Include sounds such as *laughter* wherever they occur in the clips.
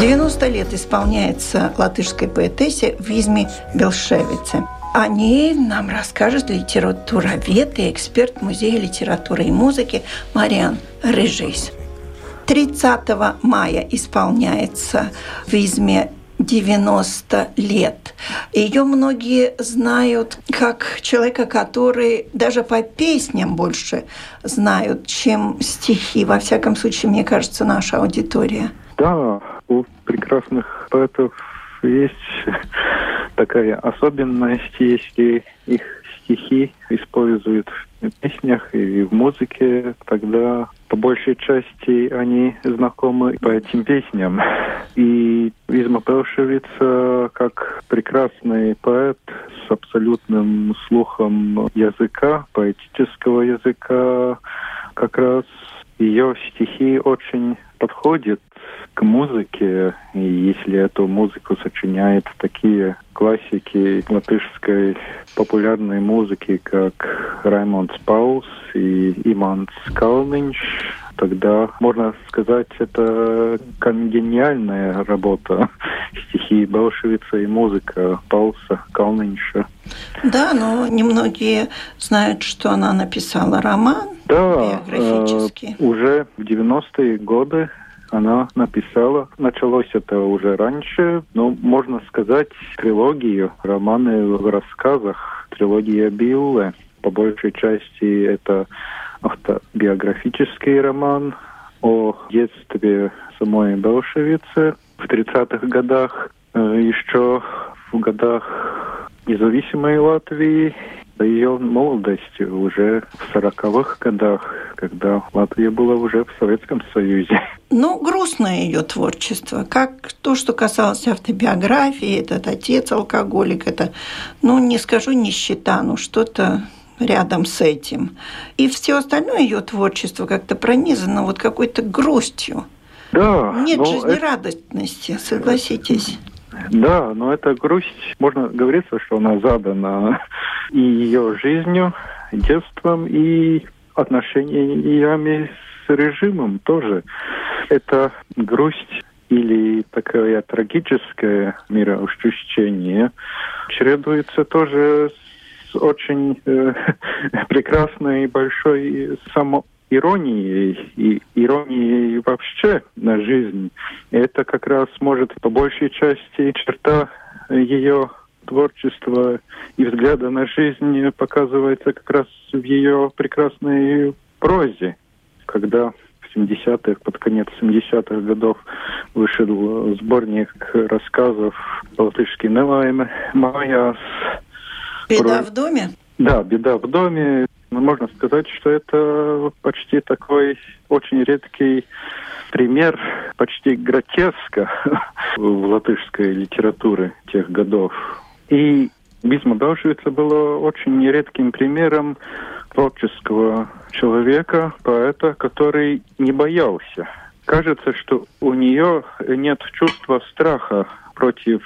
90 лет исполняется латышской поэтессе Визме Белшевице. О ней нам расскажет литературовед и эксперт Музея литературы и музыки Мариан Рыжейс. 30 мая исполняется в Изме 90 лет. Ее многие знают как человека, который даже по песням больше знают, чем стихи. Во всяком случае, мне кажется, наша аудитория. Да, у прекрасных поэтов есть *laughs* такая особенность, если их стихи используют в песнях и в музыке, тогда по большей части они знакомы по этим песням. И Визма Пелшевица, как прекрасный поэт с абсолютным слухом языка, поэтического языка, как раз ее стихи очень подходят к музыке, и если эту музыку сочиняют такие классики латышской популярной музыки, как Раймонд Паус и Иманс Калнинш, тогда можно сказать, это конгениальная работа *laughs* стихи Белшевица и музыка Пауса Калнинша. Да, но немногие знают, что она написала роман да, биографический. Э, уже в 90-е годы она написала. Началось это уже раньше, но можно сказать трилогию, романы в рассказах, трилогия Билле. По большей части это автобиографический роман о детстве самой Белшевицы в 30-х годах. Э, Еще в годах независимой Латвии ее молодости уже в сороковых годах, когда Латвия была уже в Советском Союзе. Ну, грустное ее творчество. Как то, что касалось автобиографии, этот отец алкоголик, это, ну, не скажу нищета, но что-то рядом с этим. И все остальное ее творчество как-то пронизано вот какой-то грустью. Да. Нет жизнерадостности, это... согласитесь. Да, но эта грусть, можно говорить, что она задана *laughs* и ее жизнью, детством, и отношениями с режимом тоже. Это грусть или такое трагическое мироощущение чередуется тоже с очень э, *laughs* прекрасной большой само иронией и иронией вообще на жизнь. Это как раз может по большей части черта ее творчества и взгляда на жизнь показывается как раз в ее прекрасной прозе, когда в 70-х, под конец 70-х годов вышел сборник рассказов «Латышский Невайме», «Майас». «Беда в доме»? Да, «Беда в доме». Ну, можно сказать, что это почти такой очень редкий пример почти гротеска *laughs* в латышской литературе тех годов. И Бизма Даушвица было очень редким примером творческого человека, поэта, который не боялся. Кажется, что у нее нет чувства страха против,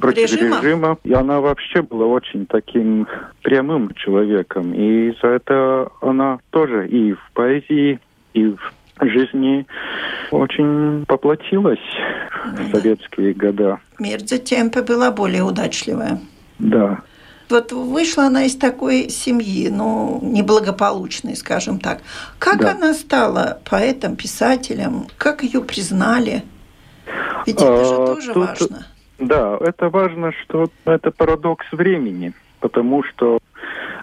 против режима. режима. И она вообще была очень таким прямым человеком. И за это она тоже и в поэзии, и в жизни очень поплатилась в советские года. Между темпы была более удачливая. Да. Вот вышла она из такой семьи, ну, неблагополучной, скажем так. Как да. она стала поэтом, писателем? Как ее признали? Ведь это а, же тоже тут, важно. Да, это важно, что это парадокс времени, потому что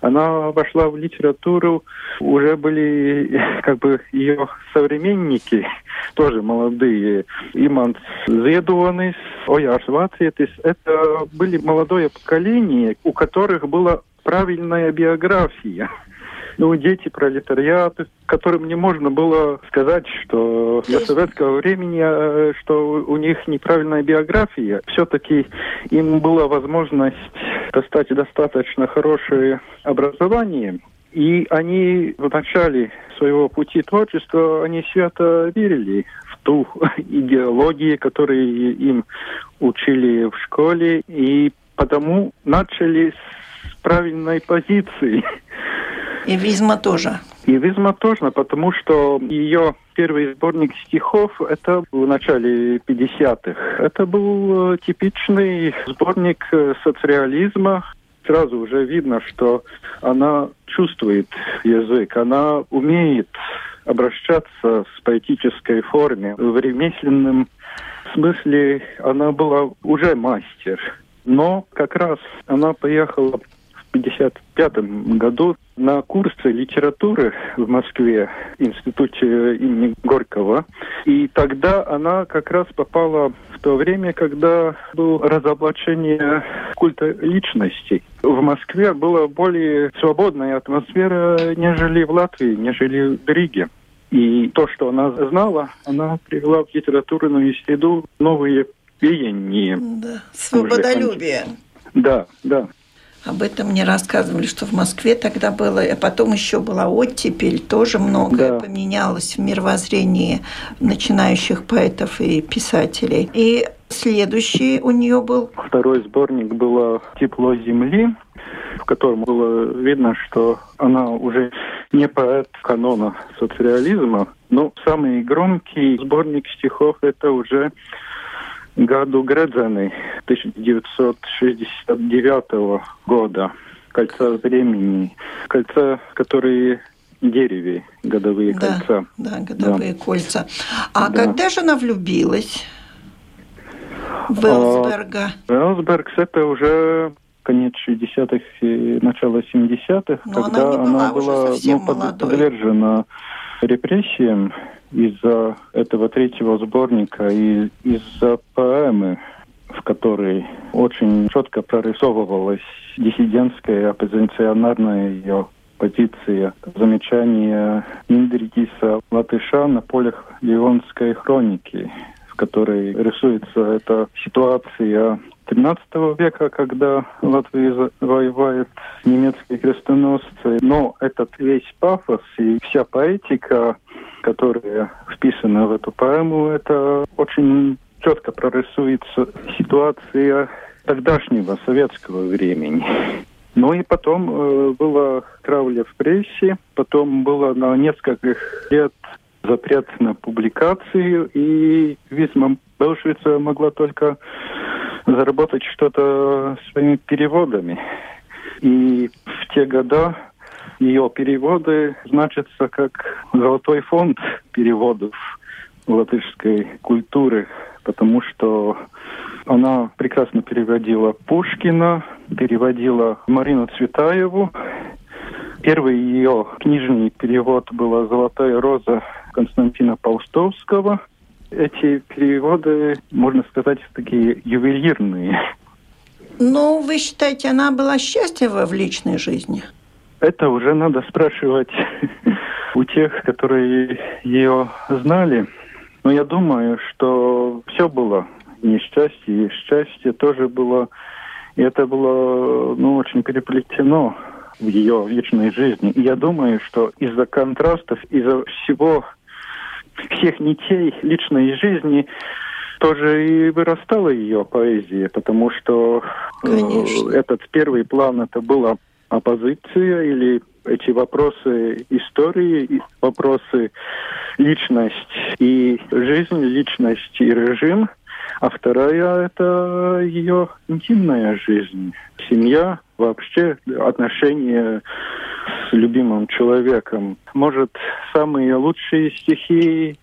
она вошла в литературу, уже были *laughs* как бы ее современники, тоже молодые. Иманс Зедуанис, Ояш Вациетис. Это были молодое поколение, у которых была правильная биография ну, дети пролетариата, которым не можно было сказать, что для советского времени, э, что у них неправильная биография. Все-таки им была возможность достать достаточно хорошее образование, и они в начале своего пути творчества, они свято верили в ту *laughs* идеологию, которую им учили в школе, и потому начали с правильной позиции. *laughs* И Визма тоже. И Визма тоже, потому что ее первый сборник стихов, это в начале 50-х. Это был э, типичный сборник э, соцреализма. Сразу уже видно, что она чувствует язык, она умеет обращаться с поэтической форме. В ремесленном смысле она была уже мастер. Но как раз она поехала 1955 году на курсы литературы в Москве, институте имени Горького. И тогда она как раз попала в то время, когда было разоблачение культа личностей. В Москве была более свободная атмосфера, нежели в Латвии, нежели в Риге. И то, что она знала, она привела в литературную среду новые веяния. Да, свободолюбие. Да, да. Об этом мне рассказывали, что в Москве тогда было, а потом еще была оттепель, тоже многое да. поменялось в мировоззрении начинающих поэтов и писателей. И следующий у нее был... Второй сборник был «Тепло земли», в котором было видно, что она уже не поэт канона соцреализма, но самый громкий сборник стихов – это уже году Гредзены 1969 года. Кольца времени. Кольца, которые дереве, годовые да, кольца. Да, годовые да. кольца. А да. когда же она влюбилась? в Велсберга? А, Велсбергс это уже конец 60-х и начало 70-х, когда она, была, она была ну, подвержена репрессиям из-за этого третьего сборника и из-за поэмы, в которой очень четко прорисовывалась диссидентская, оппозиционерная ее позиция. Замечание Индритиса Латыша на полях Ливонской хроники, в которой рисуется эта ситуация 13 века, когда Латвия воевает с немецкими крестоносцами. Но этот весь пафос и вся поэтика которая вписана в эту поэму, это очень четко прорисуется ситуация тогдашнего советского времени. Ну и потом э, была травля в прессе, потом было на несколько лет запрет на публикацию, и Висма Белшвица могла только заработать что-то своими переводами. И в те года ее переводы значатся как золотой фонд переводов латышской культуры, потому что она прекрасно переводила Пушкина, переводила Марину Цветаеву. Первый ее книжный перевод была «Золотая роза» Константина Паустовского. Эти переводы, можно сказать, такие ювелирные. Ну, вы считаете, она была счастлива в личной жизни? Это уже надо спрашивать *laughs* у тех, которые ее знали. Но я думаю, что все было несчастье, и счастье тоже было. И это было ну, очень переплетено в ее личной жизни. И я думаю, что из-за контрастов, из-за всего, всех нитей личной жизни тоже и вырастала ее поэзия, потому что Конечно. этот первый план это было оппозиция или эти вопросы истории, вопросы личность и жизнь, личность и режим. А вторая – это ее интимная жизнь, семья, вообще отношения с любимым человеком. Может, самые лучшие стихи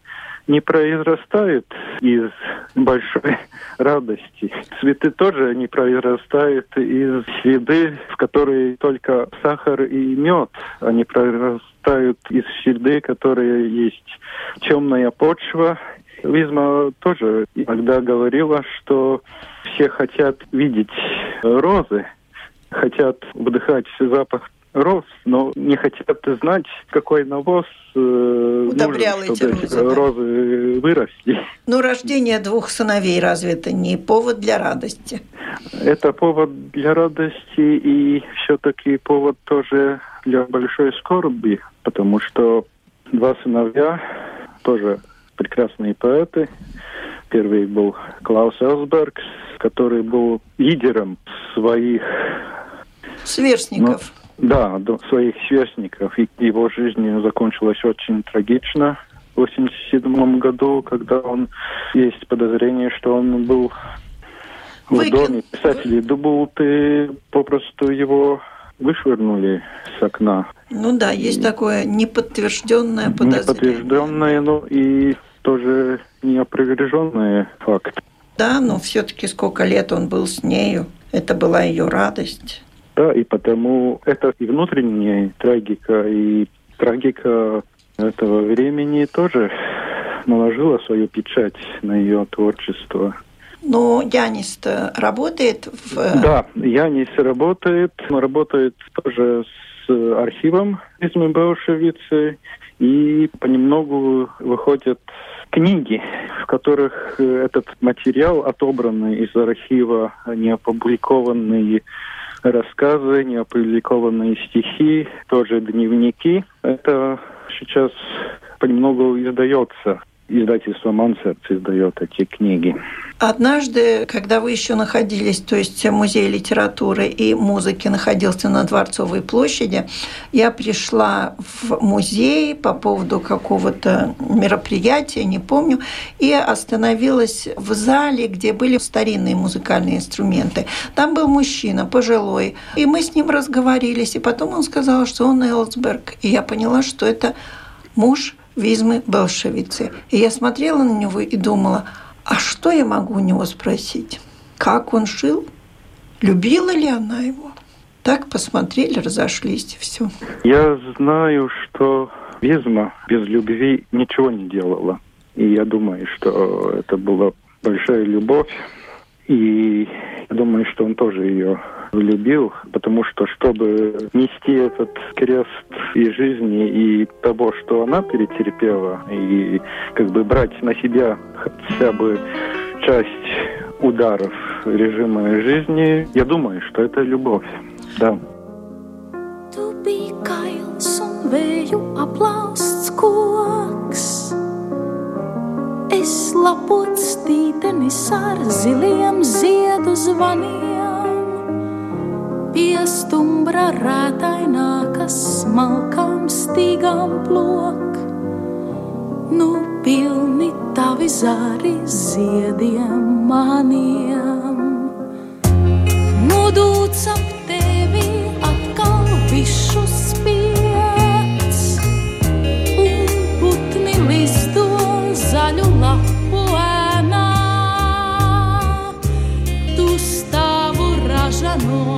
не произрастают из большой *laughs* радости. Цветы тоже не произрастают из среды, в которой только сахар и мед. Они произрастают из среды, которая есть темная почва. Визма тоже иногда говорила, что все хотят видеть розы, хотят вдыхать запах роз, но не хотят знать, какой навоз э, Удобрял нужен, чтобы эти розы, розы да? выросли. Ну, рождение двух сыновей разве это не повод для радости? Это повод для радости и все-таки повод тоже для большой скорби, потому что два сыновья тоже прекрасные поэты. Первый был Клаус Элсберг, который был лидером своих сверстников. Да, до своих сверстников. И его жизнь закончилась очень трагично. 1987 году, когда он есть подозрение, что он был в доме писателей Дубулты, попросту его вышвырнули с окна. Ну да, есть такое неподтвержденное подозрение. Неподтвержденное, но и тоже неопроверженный факт. Да, но все-таки сколько лет он был с нею, это была ее радость. Да, и потому это и внутренняя трагика, и трагика этого времени тоже наложила свою печать на ее творчество. Но Янис работает в... Да, Янис работает, работает тоже с архивом из Баушевицы, и понемногу выходят книги, в которых э, этот материал, отобранный из архива, не опубликованные рассказы, не опубликованные стихи, тоже дневники. Это сейчас понемногу издается издательство «Мансерц» издает эти книги. Однажды, когда вы еще находились, то есть музей литературы и музыки находился на Дворцовой площади, я пришла в музей по поводу какого-то мероприятия, не помню, и остановилась в зале, где были старинные музыкальные инструменты. Там был мужчина, пожилой, и мы с ним разговорились, и потом он сказал, что он Элсберг, и я поняла, что это муж Визмы Белшевицы. И я смотрела на него и думала, а что я могу у него спросить? Как он жил? Любила ли она его? Так посмотрели, разошлись, и все. Я знаю, что Визма без любви ничего не делала. И я думаю, что это была большая любовь. И я думаю, что он тоже ее любил, потому что, чтобы нести этот крест и жизни, и того, что она перетерпела, и как бы брать на себя хотя бы часть ударов режима жизни, я думаю, что это любовь. Да. Es lapots tītenis ar ziliem ziedu zvaniem pie stumbra rētainā, kas smalkām stīgām plok. Nu, pilni tavi zāri ziediem maniem. Nodūts ap tevi atkal višu amor.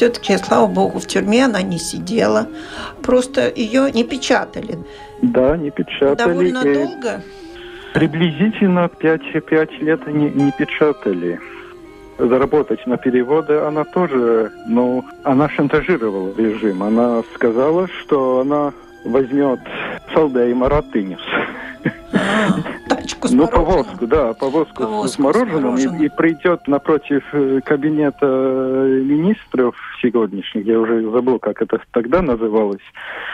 Все-таки, слава богу, в тюрьме она не сидела. Просто ее не печатали. Да, не печатали. Довольно долго? Приблизительно 5, 5 лет не, не печатали заработать на переводы она тоже, ну, она шантажировала режим. Она сказала, что она возьмет Салде и Маратынис. Тачку с Ну, мороженым. повозку, да, повозку, Повозку с мороженым, с мороженым. И, и придет напротив э, кабинета э, министров сегодняшних, я уже забыл, как это тогда называлось,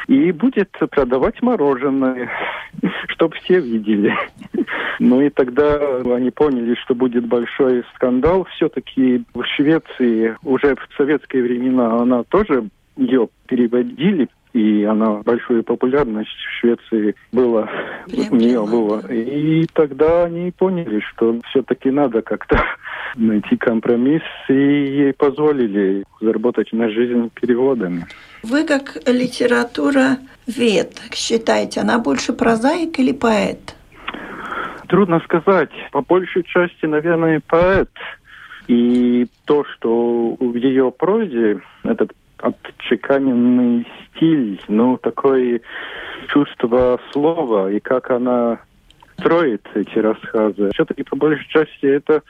и будет продавать мороженое, *laughs* чтобы все видели. *laughs* Ну и тогда они поняли, что будет большой скандал. Все-таки в Швеции уже в советские времена она тоже ее переводили и она большую популярность в Швеции была, у нее да. И тогда они поняли, что все-таки надо как-то *laughs* найти компромисс, и ей позволили заработать на жизнь переводами. Вы как литература вед считаете, она больше прозаик или поэт? Трудно сказать. По большей части, наверное, поэт. И то, что в ее прозе этот отчеканенный стиль, ну, такое чувство слова, и как она строит эти рассказы. Все-таки по большей части это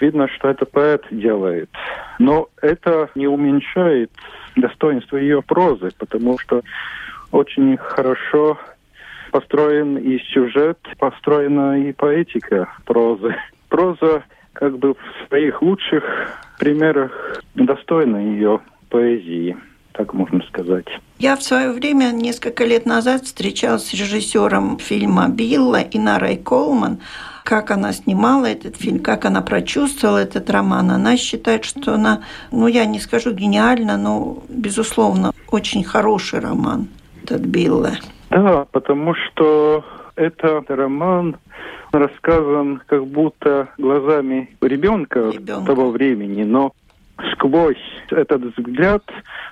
видно, что это поэт делает. Но это не уменьшает достоинство ее прозы, потому что очень хорошо построен и сюжет, построена и поэтика прозы. Проза как бы в своих лучших примерах достойна ее поэзии, так можно сказать. Я в свое время, несколько лет назад, встречалась с режиссером фильма «Билла» Инарой Колман. Как она снимала этот фильм, как она прочувствовала этот роман. Она считает, что она, ну, я не скажу гениально, но, безусловно, очень хороший роман, этот «Билла». Да, потому что это роман рассказан как будто глазами ребенка, Ребенка. того времени, но сквозь этот взгляд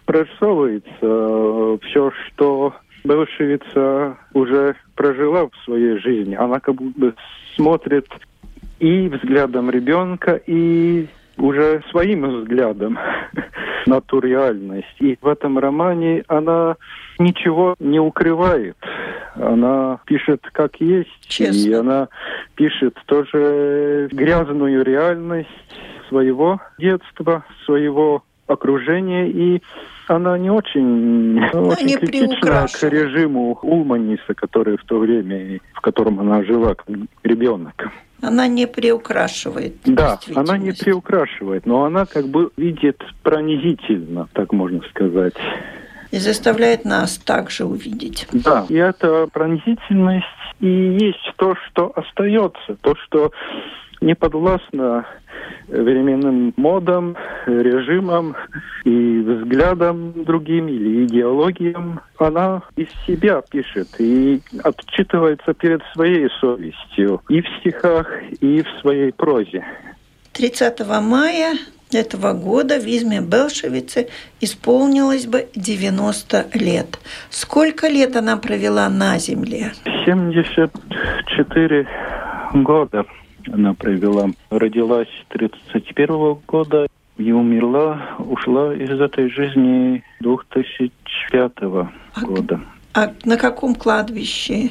прорисовывается все, что Белшевица уже прожила в своей жизни. Она как будто смотрит и взглядом ребенка, и уже своим взглядом *laughs* на ту реальность. И в этом романе она ничего не укрывает. Она пишет как есть, Честно. и она пишет тоже грязную реальность своего детства, своего окружения, и она не очень, *laughs* очень не критична к режиму Улманиса, который в то время, в котором она жила как ребенок. Она не приукрашивает Да, она не приукрашивает, но она как бы видит пронизительно, так можно сказать. И заставляет нас также увидеть. Да, и эта пронизительность и есть то, что остается, то, что не подвластно временным модам, режимам и взглядам другим или идеологиям. Она из себя пишет и отчитывается перед своей совестью и в стихах, и в своей прозе. 30 мая этого года в Изме Белшевице исполнилось бы 90 лет. Сколько лет она провела на земле? 74 года она провела. Родилась 31 года и умерла, ушла из этой жизни 2005 года. А на каком кладбище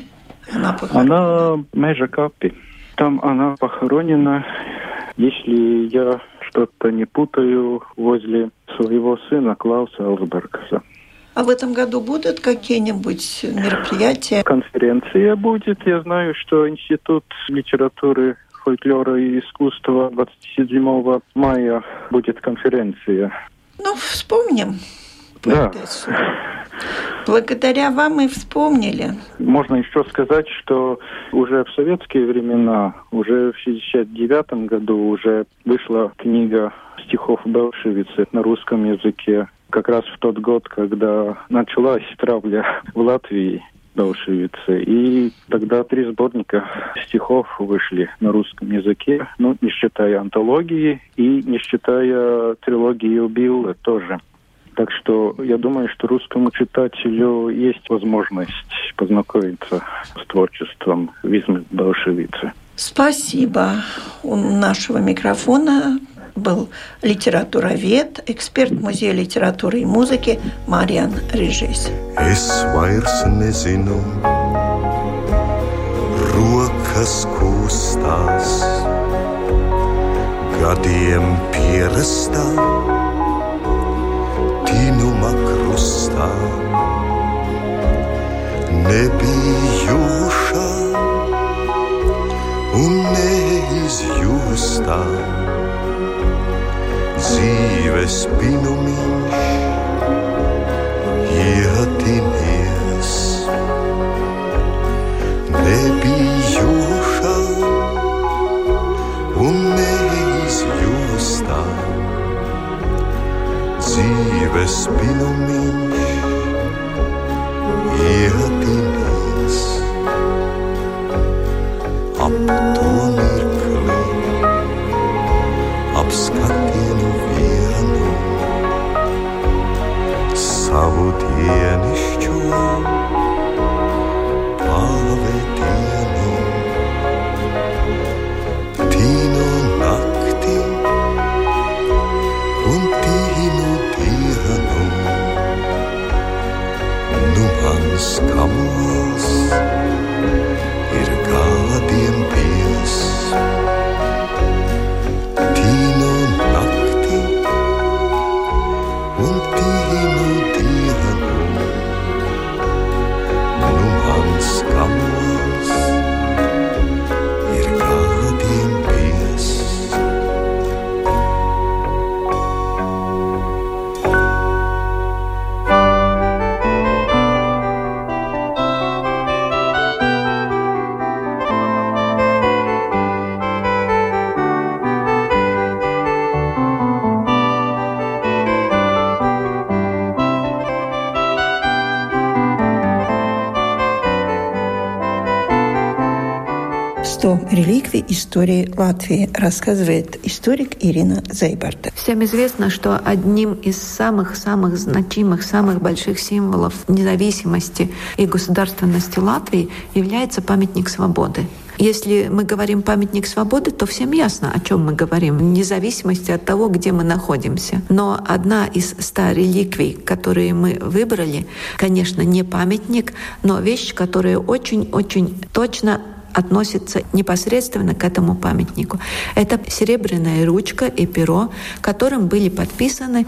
она похоронена? Она Межа Капи. Там она похоронена, если я что-то не путаю, возле своего сына Клауса Алсбергса. А в этом году будут какие-нибудь мероприятия? Конференция будет. Я знаю, что Институт литературы, фольклора и искусства 27 мая будет конференция. Ну, вспомним. Да. Благодаря вам мы вспомнили. Можно еще сказать, что уже в советские времена, уже в 69 году уже вышла книга стихов Белшевицы на русском языке. Как раз в тот год, когда началась травля в Латвии Белшевицы. И тогда три сборника стихов вышли на русском языке, ну, не считая антологии и не считая трилогии Убилла тоже. Так что я думаю, что русскому читателю есть возможность познакомиться с творчеством Визмы Белшевицы. Спасибо. У нашего микрофона был литературовед, эксперт Музея литературы и музыки Мариан Рижис. Es vairs nezinu, rokas kustās, gadiem pierastā, tīnuma krustā, nebijušā un neizjūstā dzīves pinumiņš ietinies. Nebijušā un neizjūstā dzīves pinumiņš истории Латвии, рассказывает историк Ирина Зейбарта. Всем известно, что одним из самых-самых значимых, самых больших символов независимости и государственности Латвии является памятник свободы. Если мы говорим памятник свободы, то всем ясно, о чем мы говорим, вне зависимости от того, где мы находимся. Но одна из ста реликвий, которые мы выбрали, конечно, не памятник, но вещь, которая очень-очень точно относится непосредственно к этому памятнику. Это серебряная ручка и перо, которым были подписаны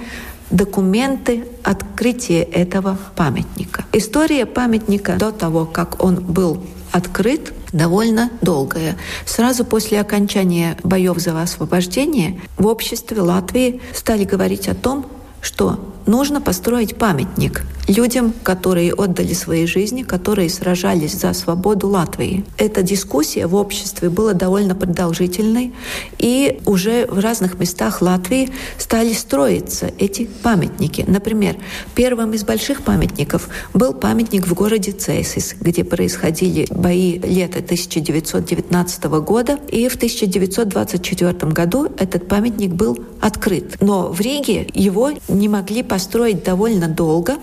документы открытия этого памятника. История памятника до того, как он был открыт, довольно долгая. Сразу после окончания боев за освобождение в обществе Латвии стали говорить о том, что нужно построить памятник людям, которые отдали свои жизни, которые сражались за свободу Латвии. Эта дискуссия в обществе была довольно продолжительной, и уже в разных местах Латвии стали строиться эти памятники. Например, первым из больших памятников был памятник в городе Цейсис, где происходили бои лета 1919 года, и в 1924 году этот памятник был открыт. Но в Риге его не могли построить довольно долго,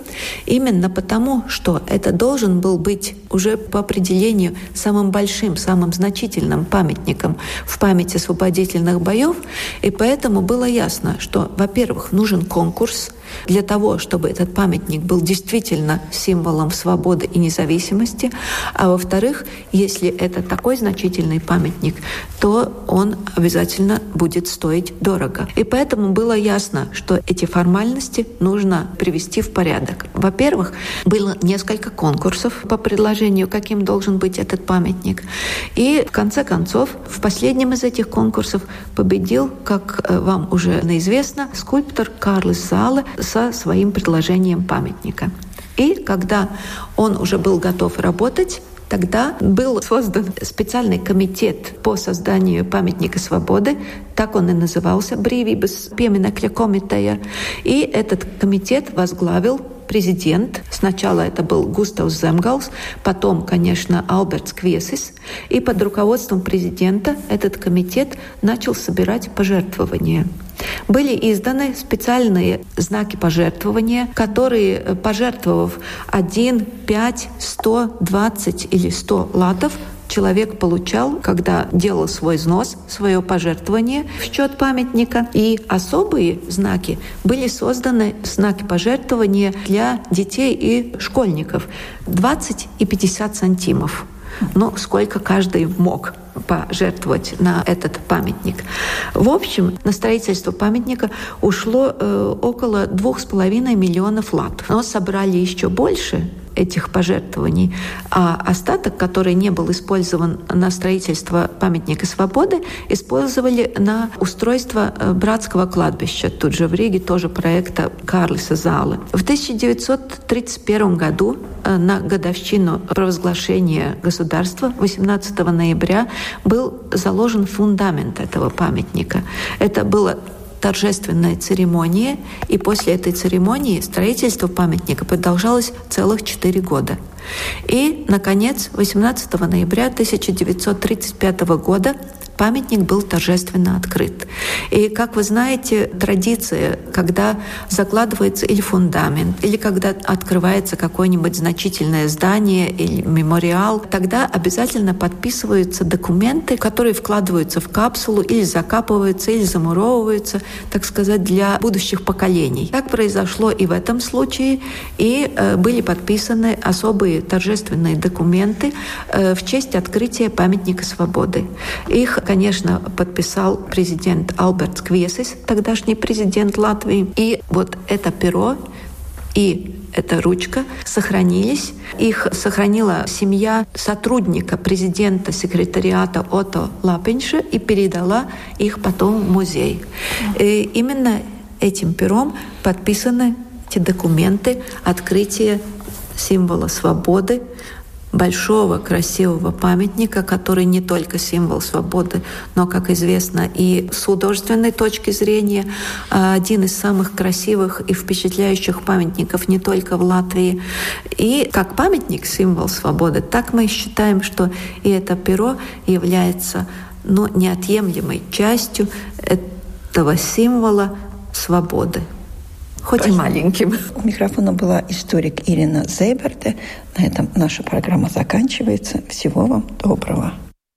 именно потому, что это должен был быть уже по определению самым большим, самым значительным памятником в памяти освободительных боев. И поэтому было ясно, что, во-первых, нужен конкурс для того, чтобы этот памятник был действительно символом свободы и независимости, а во-вторых, если это такой значительный памятник, то он обязательно будет стоить дорого. И поэтому было ясно, что эти формальности нужно привести в порядок. Во-первых, было несколько конкурсов по предложению, каким должен быть этот памятник. И в конце концов, в последнем из этих конкурсов победил, как э, вам уже известно, скульптор Карлос Зале со своим предложением памятника. И когда он уже был готов работать, Тогда был создан специальный комитет по созданию памятника свободы, так он и назывался, Брīvības пieminekļa комитея. И этот комитет возглавил президент. Сначала это был Густавs Земгалс, потом, конечно, Альбертс Квесис. И под руководством президента этот комитет начал собирать пожертвования. Были изданы специальные знаки пожертвования, которые, пожертвовав 1, 5, 100, 20 или 100 латов, человек получал, когда делал свой взнос, свое пожертвование в счет памятника. И особые знаки были созданы, знаки пожертвования для детей и школьников. 20 и 50 сантимов. Ну, сколько каждый мог пожертвовать на этот памятник. В общем, на строительство памятника ушло э, около двух с половиной миллионов лат. Но собрали еще больше, этих пожертвований, а остаток, который не был использован на строительство памятника свободы, использовали на устройство э, братского кладбища. Тут же в Риге тоже проекта Карлиса Залы. В 1931 году э, на годовщину провозглашения государства 18 ноября был заложен фундамент этого памятника. Это было торжественная церемония, и после этой церемонии строительство памятника продолжалось целых четыре года. И, наконец, 18 ноября 1935 года памятник был торжественно открыт. И, как вы знаете, традиция, когда закладывается или фундамент, или когда открывается какое-нибудь значительное здание или мемориал, тогда обязательно подписываются документы, которые вкладываются в капсулу или закапываются, или замуровываются, так сказать, для будущих поколений. Так произошло и в этом случае, и э, были подписаны особые торжественные документы э, в честь открытия памятника свободы. Их конечно, подписал президент Алберт Квесис, тогдашний президент Латвии. И вот это перо и эта ручка сохранились. Их сохранила семья сотрудника президента секретариата Ото Лапинша и передала их потом в музей. И именно этим пером подписаны эти документы открытия символа свободы большого красивого памятника, который не только символ свободы, но, как известно, и с художественной точки зрения а, один из самых красивых и впечатляющих памятников не только в Латвии. И как памятник символ свободы, так мы считаем, что и это перо является ну, неотъемлемой частью этого символа свободы хоть и маленьким. У микрофона была историк Ирина Зейберте. На этом наша программа заканчивается. Всего вам доброго.